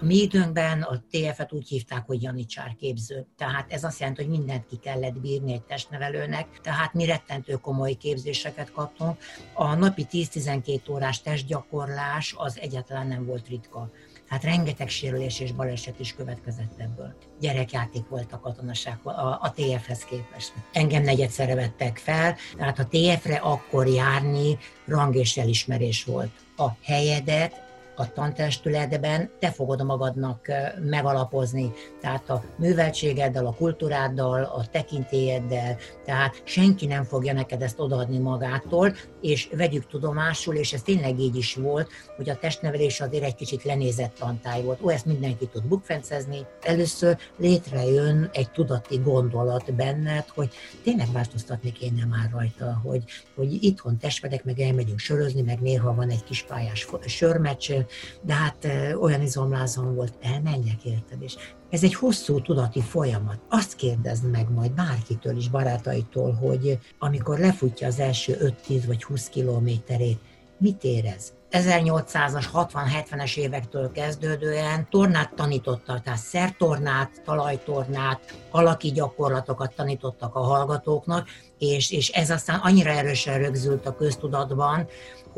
A mi időnkben a TF-et úgy hívták, hogy janicsár képző. Tehát ez azt jelenti, hogy mindent ki kellett bírni egy testnevelőnek, tehát mi rettentő komoly képzéseket kaptunk. A napi 10-12 órás testgyakorlás az egyáltalán nem volt ritka. Tehát rengeteg sérülés és baleset is következett ebből. Gyerekjáték volt a katonaság a, a TF-hez képest. Engem negyedszerre vettek fel, tehát a TF-re akkor járni rang és elismerés volt. A helyedet a tantestületben te fogod magadnak megalapozni, tehát a műveltségeddel, a kultúráddal, a tekintélyeddel, tehát senki nem fogja neked ezt odaadni magától, és vegyük tudomásul, és ez tényleg így is volt, hogy a testnevelés azért egy kicsit lenézett tantály volt. Ó, ezt mindenki tud bukfencezni. Először létrejön egy tudati gondolat benned, hogy tényleg változtatni kéne már rajta, hogy, hogy itthon testvedek, meg elmegyünk sörözni, meg néha van egy kis pályás sörmeccs, de hát olyan izomlázom volt, elmenjek érted, és ez egy hosszú tudati folyamat. Azt kérdezd meg majd bárkitől is, barátaitól, hogy amikor lefutja az első 5-10 vagy 20 kilométerét, mit érez? 1800-as, 60-70-es évektől kezdődően tornát tanítottak, tehát szertornát, talajtornát, alaki gyakorlatokat tanítottak a hallgatóknak, és, és ez aztán annyira erősen rögzült a köztudatban,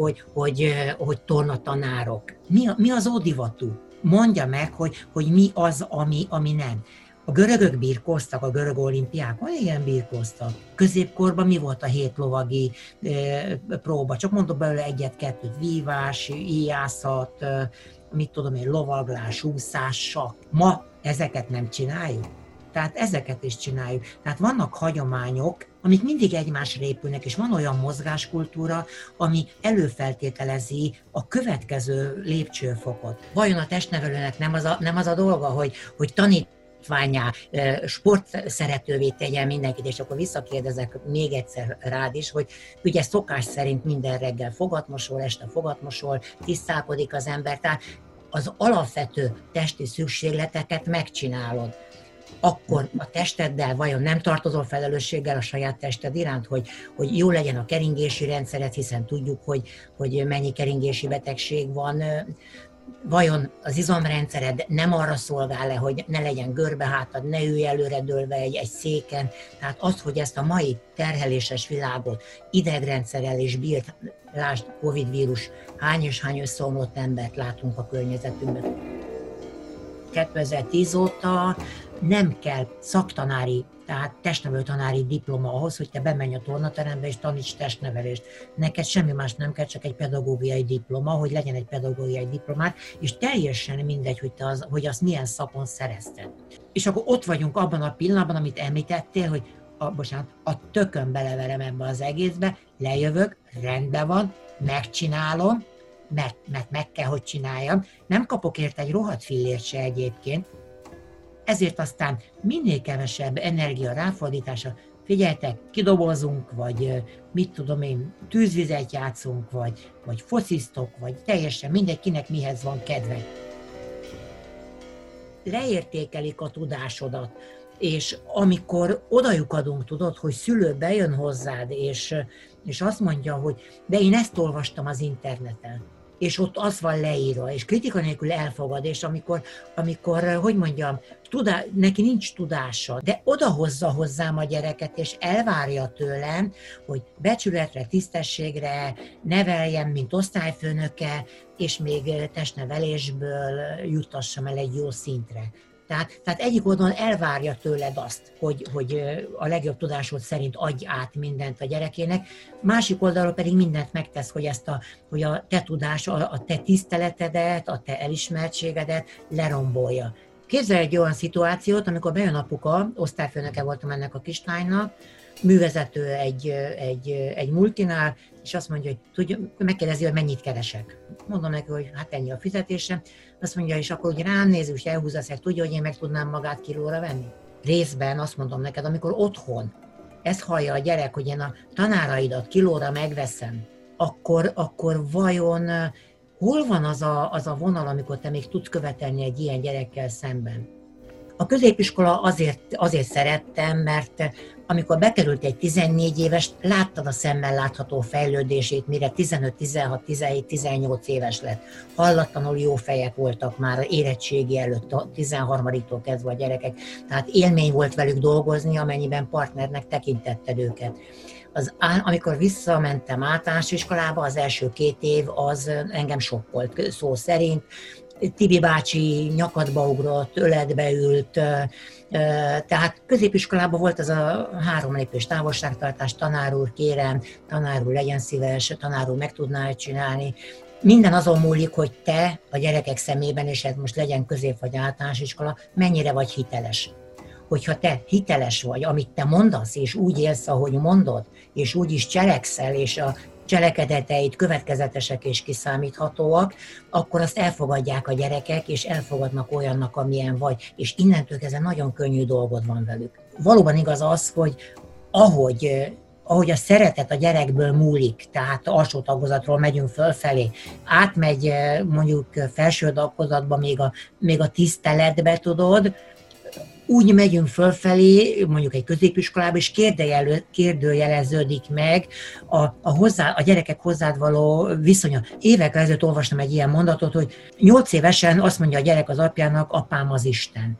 hogy, hogy, hogy tornatanárok. Mi, mi az ódivatú? Mondja meg, hogy, hogy mi az, ami, ami nem. A görögök birkoztak, a görög olimpiákon, igen, birkoztak. Középkorban mi volt a hét lovagi e, próba? Csak mondok belőle egyet-kettőt, vívás, íjászat, e, mit tudom én, lovaglás, úszás, sak. Ma ezeket nem csináljuk. Tehát ezeket is csináljuk. Tehát vannak hagyományok, amik mindig egymásra épülnek, és van olyan mozgáskultúra, ami előfeltételezi a következő lépcsőfokot. Vajon a testnevelőnek nem az a, nem az a dolga, hogy, hogy tanít tanítványá, sport szeretővé tegyen mindenkit, és akkor visszakérdezek még egyszer rád is, hogy ugye szokás szerint minden reggel fogatmosol, este fogatmosol, tisztálkodik az ember, tehát az alapvető testi szükségleteket megcsinálod akkor a testeddel vajon nem tartozol felelősséggel a saját tested iránt, hogy, hogy jó legyen a keringési rendszeret, hiszen tudjuk, hogy, hogy mennyi keringési betegség van, vajon az izomrendszered nem arra szolgál-e, hogy ne legyen görbehátad, ne ülj előre dőlve egy, egy széken. Tehát az, hogy ezt a mai terheléses világot idegrendszerrel és bírt, lásd, Covid vírus, hány és hány összeomlott embert látunk a környezetünkben. 2010 óta nem kell szaktanári, tehát testnevelő tanári diploma ahhoz, hogy te bemenj a tornaterembe és taníts testnevelést. Neked semmi más nem kell, csak egy pedagógiai diploma, hogy legyen egy pedagógiai diplomát, és teljesen mindegy, hogy, te az, hogy azt milyen szakon szerezted. És akkor ott vagyunk abban a pillanatban, amit említettél, hogy a, bocsánat, a tökön beleverem ebbe az egészbe, lejövök, rendben van, megcsinálom, mert, mert meg kell, hogy csináljam. Nem kapok érte egy rohadt fillért se egyébként, ezért aztán minél kevesebb energia ráfordítása, figyeltek, kidobozunk, vagy mit tudom én, tűzvizet játszunk, vagy, vagy focisztok, vagy teljesen mindenkinek mihez van kedve. Leértékelik a tudásodat, és amikor adunk, tudod, hogy szülő bejön hozzád, és, és azt mondja, hogy de én ezt olvastam az interneten, és ott az van leírva, és kritika nélkül elfogad, és amikor, amikor hogy mondjam, tudá, neki nincs tudása, de odahozza hozzám a gyereket, és elvárja tőlem, hogy becsületre, tisztességre neveljem, mint osztályfőnöke, és még testnevelésből juttassam el egy jó szintre. Tehát, tehát egyik oldalon elvárja tőled azt, hogy, hogy a legjobb tudásod szerint adj át mindent a gyerekének, másik oldalról pedig mindent megtesz, hogy ezt a, hogy a te tudás, a, a te tiszteletedet, a te elismertségedet lerombolja. Képzelj egy olyan szituációt, amikor bejön apuka, osztályfőnöke voltam ennek a kislánynak, művezető egy, egy, egy multinál, és azt mondja, hogy tudja, megkérdezi, hogy mennyit keresek. Mondom neki, hogy hát ennyi a fizetésem. Azt mondja, és akkor hogy rám néz, és elhúzza ezt, tudja, hogy én meg tudnám magát kilóra venni? Részben azt mondom neked, amikor otthon ezt hallja a gyerek, hogy én a tanáraidat kilóra megveszem, akkor, akkor vajon hol van az a, az a vonal, amikor te még tudsz követelni egy ilyen gyerekkel szemben? A középiskola azért, azért szerettem, mert amikor bekerült egy 14 éves, láttad a szemmel látható fejlődését, mire 15, 16, 17, 18 éves lett. Hallatlanul jó fejek voltak már érettségi előtt, a 13-tól kezdve a gyerekek. Tehát élmény volt velük dolgozni, amennyiben partnernek tekintetted őket az, amikor visszamentem általános iskolába, az első két év az engem sokkolt szó szerint. Tibi bácsi nyakadba ugrott, öletbe ült, tehát középiskolában volt az a három lépés távolságtartás, tanár úr, kérem, tanár úr, legyen szíves, tanár úr, meg tudná csinálni. Minden azon múlik, hogy te a gyerekek szemében, és ez most legyen közép vagy általános iskola, mennyire vagy hiteles. Hogyha te hiteles vagy, amit te mondasz, és úgy élsz, ahogy mondod, és úgy is cselekszel, és a cselekedeteit következetesek és kiszámíthatóak, akkor azt elfogadják a gyerekek, és elfogadnak olyannak, amilyen vagy, és innentől kezdve nagyon könnyű dolgod van velük. Valóban igaz az, hogy ahogy ahogy a szeretet a gyerekből múlik, tehát alsó tagozatról megyünk fölfelé, átmegy mondjuk felső tagozatba, még a, még a tiszteletbe tudod, úgy megyünk fölfelé, mondjuk egy középiskolába, és kérdőjeleződik meg a, a, hozzá, a gyerekek hozzád való viszonya. Évek ezelőtt olvastam egy ilyen mondatot, hogy nyolc évesen azt mondja a gyerek az apjának, apám az Isten.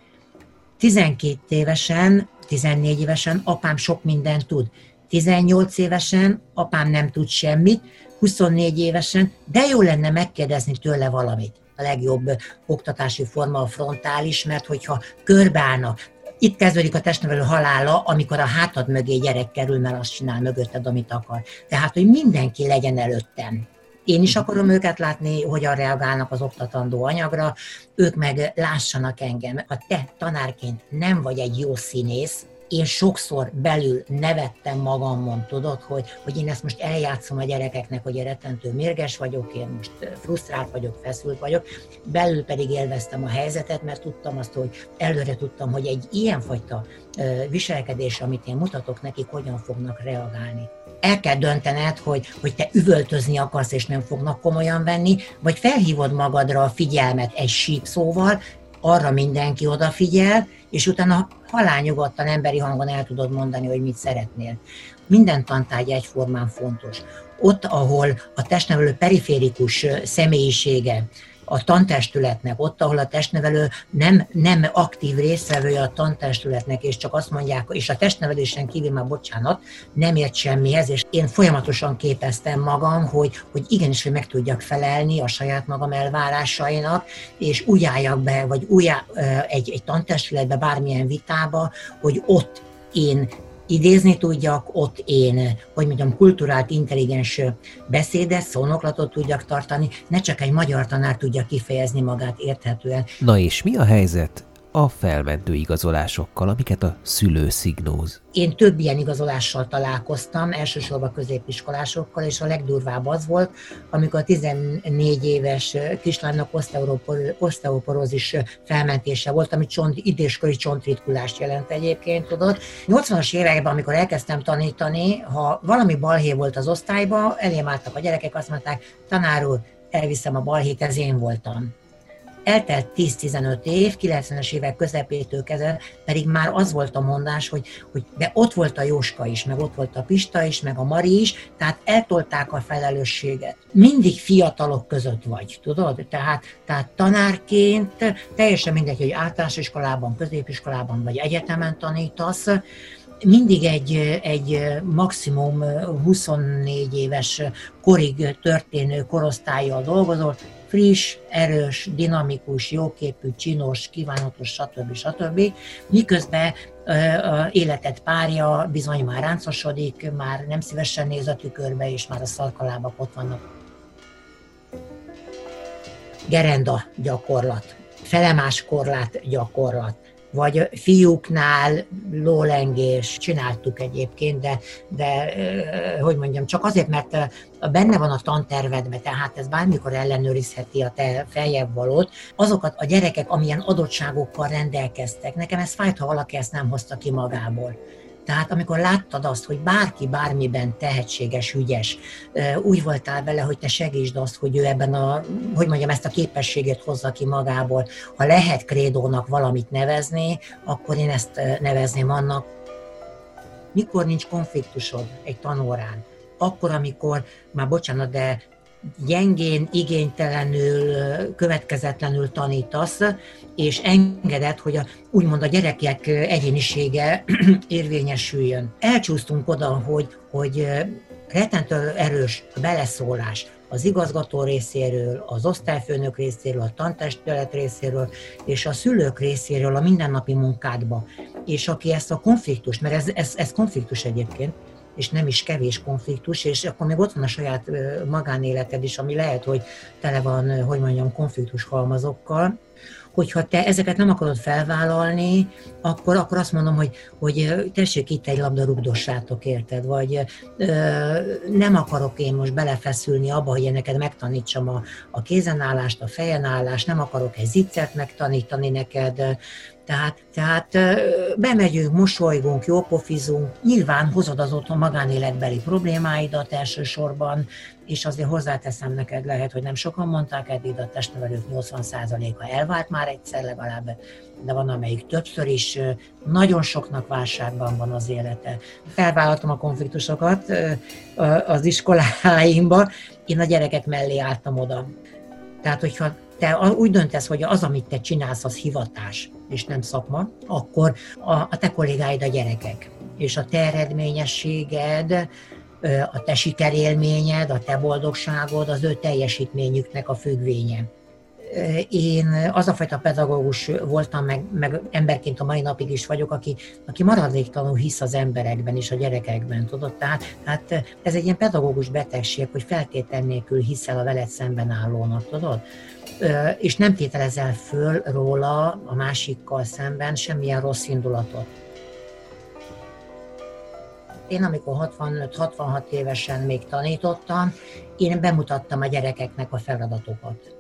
12 évesen, 14 évesen apám sok mindent tud. 18 évesen apám nem tud semmit, 24 évesen, de jó lenne megkérdezni tőle valamit a legjobb oktatási forma a frontális, mert hogyha körbeállnak, itt kezdődik a testnevelő halála, amikor a hátad mögé gyerek kerül, mert azt csinál mögötted, amit akar. Tehát, hogy mindenki legyen előttem. Én is akarom őket látni, hogyan reagálnak az oktatandó anyagra, ők meg lássanak engem. Ha te tanárként nem vagy egy jó színész, én sokszor belül nevettem magamon, tudod, hogy, hogy én ezt most eljátszom a gyerekeknek, hogy én mérges vagyok, én most frusztrált vagyok, feszült vagyok, belül pedig élveztem a helyzetet, mert tudtam azt, hogy előre tudtam, hogy egy ilyenfajta viselkedés, amit én mutatok nekik, hogyan fognak reagálni. el kell döntened, hogy, hogy te üvöltözni akarsz, és nem fognak komolyan venni, vagy felhívod magadra a figyelmet egy sípszóval, arra mindenki odafigyel, és utána halálnyugodtan emberi hangon el tudod mondani, hogy mit szeretnél. Minden tantárgy egyformán fontos. Ott, ahol a testnevelő periférikus személyisége, a tantestületnek, ott, ahol a testnevelő nem, nem aktív résztvevője a tantestületnek, és csak azt mondják, és a testnevelésen kívül már bocsánat, nem ért semmihez, és én folyamatosan képeztem magam, hogy, hogy igenis, hogy meg tudjak felelni a saját magam elvárásainak, és úgy álljak be, vagy úgy egy, egy tantestületbe, bármilyen vitába, hogy ott én idézni tudjak, ott én, hogy mondjam, kulturált, intelligens beszédet, szónoklatot tudjak tartani, ne csak egy magyar tanár tudja kifejezni magát érthetően. Na és mi a helyzet a felmentő igazolásokkal, amiket a szülő szignóz. Én több ilyen igazolással találkoztam, elsősorban középiskolásokkal, és a legdurvább az volt, amikor a 14 éves kislánynak oszteoporózis felmentése volt, ami csont, időskori csontritkulást jelent egyébként, tudod. 80-as években, amikor elkezdtem tanítani, ha valami balhé volt az osztályban, elém álltak a gyerekek, azt mondták, tanár úr, elviszem a balhét, ez én voltam eltelt 10-15 év, 90-es évek közepétől kezdve, pedig már az volt a mondás, hogy, hogy de ott volt a Jóska is, meg ott volt a Pista is, meg a Mari is, tehát eltolták a felelősséget. Mindig fiatalok között vagy, tudod? Tehát, tehát tanárként teljesen mindegy, hogy általános iskolában, középiskolában vagy egyetemen tanítasz, mindig egy, egy maximum 24 éves korig történő korosztályjal dolgozol, friss, erős, dinamikus, jóképű, csinos, kívánatos, stb. stb. Miközben a életet párja bizony már ráncosodik, már nem szívesen néz a tükörbe, és már a szarkalábak ott vannak. Gerenda gyakorlat, felemás korlát gyakorlat, vagy fiúknál lólengés csináltuk egyébként, de, de hogy mondjam, csak azért, mert benne van a tantervedbe, tehát ez bármikor ellenőrizheti a te feljebb valót, azokat a gyerekek, amilyen adottságokkal rendelkeztek. Nekem ez fájt, ha valaki ezt nem hozta ki magából. Tehát amikor láttad azt, hogy bárki bármiben tehetséges, ügyes, úgy voltál vele, hogy te segítsd azt, hogy ő ebben a, hogy mondjam, ezt a képességét hozza ki magából. Ha lehet krédónak valamit nevezni, akkor én ezt nevezném annak. Mikor nincs konfliktusod egy tanórán? Akkor, amikor, már bocsánat, de gyengén, igénytelenül, következetlenül tanítasz, és engedett, hogy a, úgymond a gyerekek egyénisége érvényesüljön. Elcsúsztunk oda, hogy, hogy rettentő erős beleszólás az igazgató részéről, az osztályfőnök részéről, a tantestület részéről, és a szülők részéről a mindennapi munkádba. És aki ezt a konfliktus, mert ez, ez, ez konfliktus egyébként, és nem is kevés konfliktus, és akkor még ott van a saját magánéleted is, ami lehet, hogy tele van, hogy mondjam, konfliktus halmazokkal, hogyha te ezeket nem akarod felvállalni, akkor, akkor azt mondom, hogy, hogy tessék itt egy labda rugdossátok, érted? Vagy ö, nem akarok én most belefeszülni abba, hogy én neked megtanítsam a, a kézenállást, a fejenállást, nem akarok egy ziccert megtanítani neked, tehát, tehát bemegyünk, mosolygunk, jópofizunk, nyilván hozod az otthon magánéletbeli problémáidat elsősorban, és azért hozzáteszem neked, lehet, hogy nem sokan mondták eddig, a testnevelők 80%-a elvált már egyszer legalább, de van amelyik többször is, nagyon soknak válságban van az élete. Felvállaltam a konfliktusokat az iskoláimba, én a gyerekek mellé álltam oda. Tehát, hogyha te úgy döntesz, hogy az, amit te csinálsz, az hivatás, és nem szakma, akkor a, a te kollégáid a gyerekek. És a te eredményességed, a te sikerélményed, a te boldogságod az ő teljesítményüknek a függvénye. Én az a fajta pedagógus voltam, meg, meg emberként a mai napig is vagyok, aki, aki maradéktalanul hisz az emberekben és a gyerekekben, tudod? Tehát, tehát ez egy ilyen pedagógus betegség, hogy feltétel nélkül hiszel a veled szemben állónak, tudod? És nem tételezel föl róla a másikkal szemben semmilyen rossz indulatot. Én amikor 65-66 évesen még tanítottam, én bemutattam a gyerekeknek a feladatokat.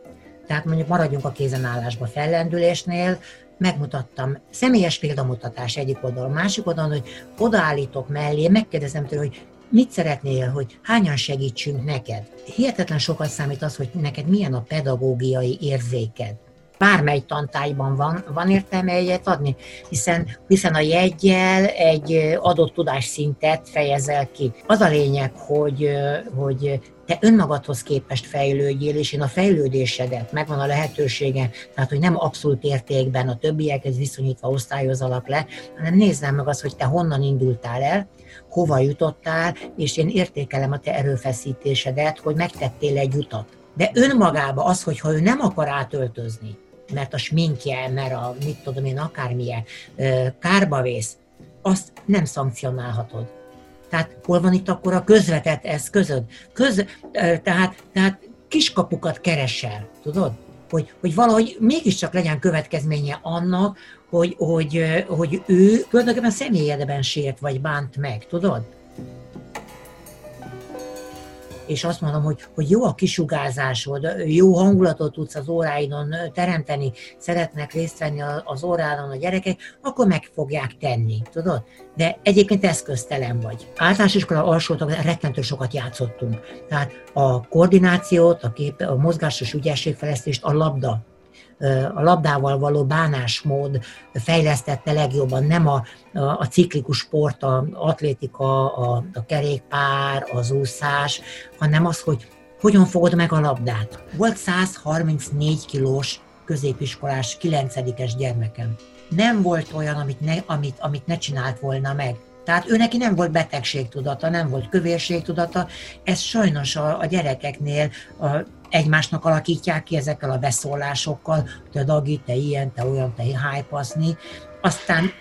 Tehát mondjuk maradjunk a kézenállásba fellendülésnél, megmutattam személyes példamutatás egyik oldalon, másik oldalon, hogy odaállítok mellé, megkérdezem tőle, hogy mit szeretnél, hogy hányan segítsünk neked? Hihetetlen sokat számít az, hogy neked milyen a pedagógiai érzéked bármely tantárgyban van, van értelme egyet adni, hiszen, hiszen a jegyel egy adott tudásszintet fejezel ki. Az a lényeg, hogy, hogy te önmagadhoz képest fejlődjél, és én a fejlődésedet, megvan a lehetősége, tehát hogy nem abszolút értékben a többiekhez viszonyítva osztályozalak le, hanem nézzem meg azt, hogy te honnan indultál el, hova jutottál, és én értékelem a te erőfeszítésedet, hogy megtettél egy utat. De önmagába az, hogyha ő nem akar átöltözni, mert a sminkje, mert a mit tudom én, akármilyen kárba vész, azt nem szankcionálhatod. Tehát hol van itt akkor a közvetett eszközöd? Köz, tehát, tehát kiskapukat keresel, tudod? Hogy, hogy valahogy mégiscsak legyen következménye annak, hogy, hogy, hogy ő tulajdonképpen személyedben sért vagy bánt meg, tudod? és azt mondom, hogy, hogy jó a kisugárzásod, jó hangulatot tudsz az óráidon teremteni, szeretnek részt venni az órádon a gyerekek, akkor meg fogják tenni, tudod? De egyébként eszköztelen vagy. Általános iskola alsótak rettentő sokat játszottunk. Tehát a koordinációt, a, kép, a mozgásos ügyességfejlesztést a labda a labdával való bánásmód fejlesztette legjobban, nem a, a, a ciklikus sport, a atlétika, a, a kerékpár, az úszás, hanem az, hogy hogyan fogod meg a labdát. Volt 134 kilós középiskolás 9-es gyermekem. Nem volt olyan, amit ne, amit, amit ne csinált volna meg. Tehát ő neki nem volt betegségtudata, nem volt kövérségtudata, ez sajnos a, a gyerekeknél a, egymásnak alakítják ki ezekkel a beszólásokkal, te Dagi, te ilyen, te olyan, te hájpaszni. Aztán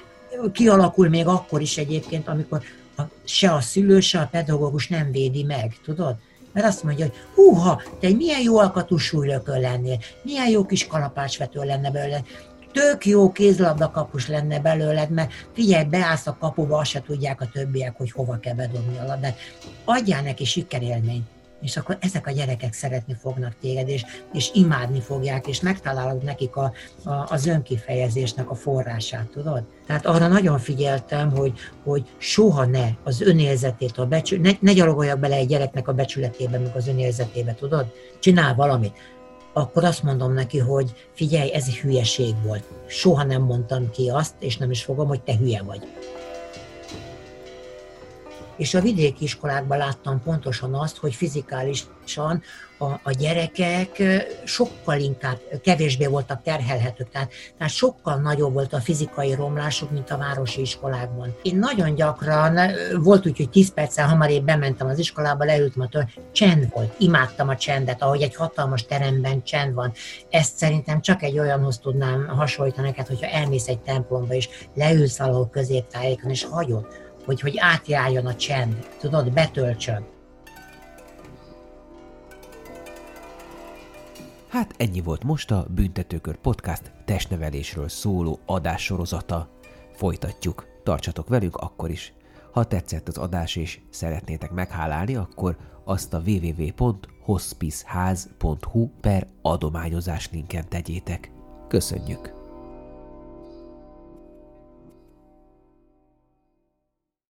kialakul még akkor is egyébként, amikor a, se a szülő, se a pedagógus nem védi meg, tudod? Mert azt mondja, hogy húha, te egy milyen jó alkatú súlylökön lennél, milyen jó kis kalapácsvető lenne belőle, tök jó kézlabda kapus lenne belőled, mert figyelj, beállsz a kapuba, azt se tudják a többiek, hogy hova kell bedobni a labdát. Adjál neki sikerélményt és akkor ezek a gyerekek szeretni fognak téged, és, és imádni fogják, és megtalálod nekik a, a, az önkifejezésnek a forrását, tudod? Tehát arra nagyon figyeltem, hogy, hogy soha ne az önérzetét, a becsü- ne, ne gyalogoljak bele egy gyereknek a becsületébe, meg az önérzetébe, tudod? Csinál valamit akkor azt mondom neki, hogy figyelj, ez egy hülyeség volt. Soha nem mondtam ki azt, és nem is fogom, hogy te hülye vagy és a vidéki iskolákban láttam pontosan azt, hogy fizikálisan a, a gyerekek sokkal inkább, kevésbé voltak terhelhetők, tehát, tehát sokkal nagyobb volt a fizikai romlásuk, mint a városi iskolákban. Én nagyon gyakran, volt úgy, hogy 10 perccel hamarabb bementem az iskolába, leültem a tör, csend volt, imádtam a csendet, ahogy egy hatalmas teremben csend van. Ezt szerintem csak egy olyanhoz tudnám hasonlítani neked, hogyha elmész egy templomba, és leülsz valahol középtájékon, és hagyod, hogy, hogy átjárjon a csend, tudod, betöltsön. Hát ennyi volt most a Büntetőkör Podcast testnevelésről szóló adássorozata. Folytatjuk. Tartsatok velünk akkor is. Ha tetszett az adás és szeretnétek meghálálni, akkor azt a www.hospiceház.hu per adományozás linken tegyétek. Köszönjük!